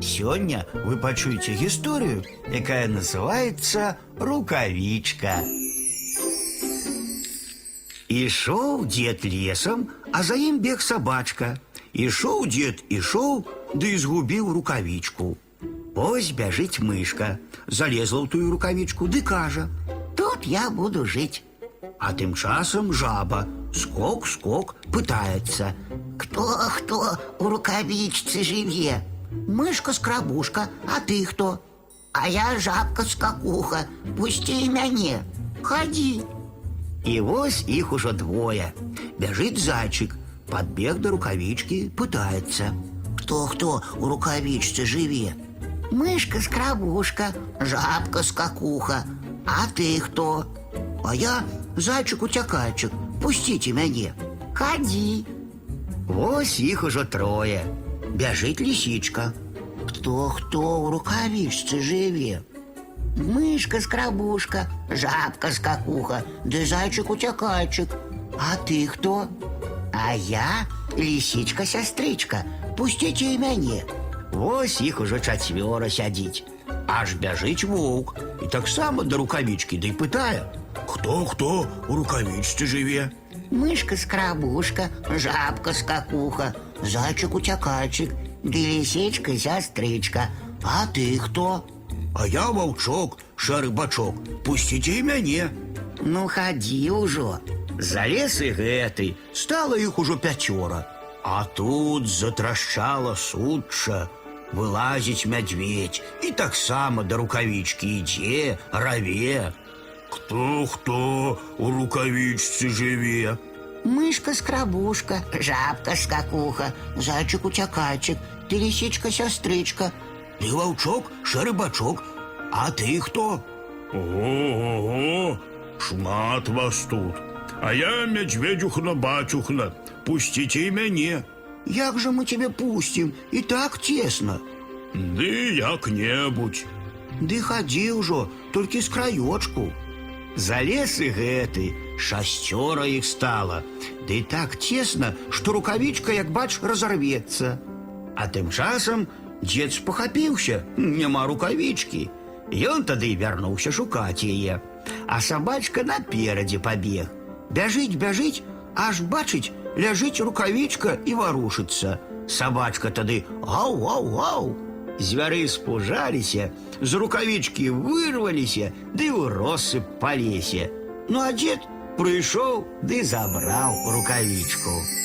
Сегодня вы почуете историю, якая называется «Рукавичка». Ішоў дед лесам, а за ім бег сабачка. Ішоў дед, ішоў, ды і згубіў рукавічку. Ось бяжыць мышка, залезла ў тую рукавічку, ды кажа: « Тут я буду жыць. А тым часам жаба, скок, скок, пытаецца: Кто, кто у рукавичцы живе? Мышка-скрабушка, а ты кто? А я жабка-скакуха, пусти мяне, ходи. І вось іх ужо двое. Бяжыць зайчык, подбег до рукавічкі, пытаецца: Кто-кто у рукавичцы живе? Мышка-скрабушка, жабка-скакуха, а ты кто? А я зайчык-уцякайчык, пусціце мяне. Ходи. Вось іх ужо трое. Бяжыць лісічка. Кто-кто у рукавичцы живе? Мышка-скрабушка, жабка-скакуха, да зайчик-утякайчик. А ты кто? А я лисичка-сестричка, пустите и мяне. Вось іх ужо чацвёра сядзіць. Аж бяжыць воўк і таксама да рукавічкі ды пытае: Хто хто у рукавічцы жыве? Мышка-скрабушка, жабка-скакуха, зайчик-утякайчик, да лисичка-сестричка. А ты кто? А я ваўчок, шары бачок, пусціце і мяне. Ну, ходи уже. Залез і гэты, стала іх ужо пяцёра. А тут затрашчала сучча, вылазіць мядзведь і таксама да рукавічкі ідзе, раве. Хто хто у рукавічцы жыве? Мышка-скрабушка, жабка-скакуха, зайчик-утякайчик, ты лисичка-сестричка. Ты ваўчок, шары бачок, а ты хто? Ого-го, шмат вас тут. А я мядзведзюхна бацюхна. Пусціце і мяне. Як же мы тебе пустим? І так тесно. Ды як-небудзь. Ды хадзі ўжо, толькі з краёчку. Залез і гэты, шасцёра іх стала. Ды так цесна, што рукавічка, як бач, разарвецца. А тым часам дзед спахапіўся, няма рукавічкі. Ён тады і вярнуўся шукаць яе. А сабачка наперадзе пабег. Бяжыць, бяжыць, аж бачыць, ляжыць рукавічка і варушыцца. Сабачка тады гау-гау-гау. Звяры спужаліся, з рукавічкі вырваліся, ды ў россып па лесе. Ну а дзед прыйшоў ды забраў рукавічку.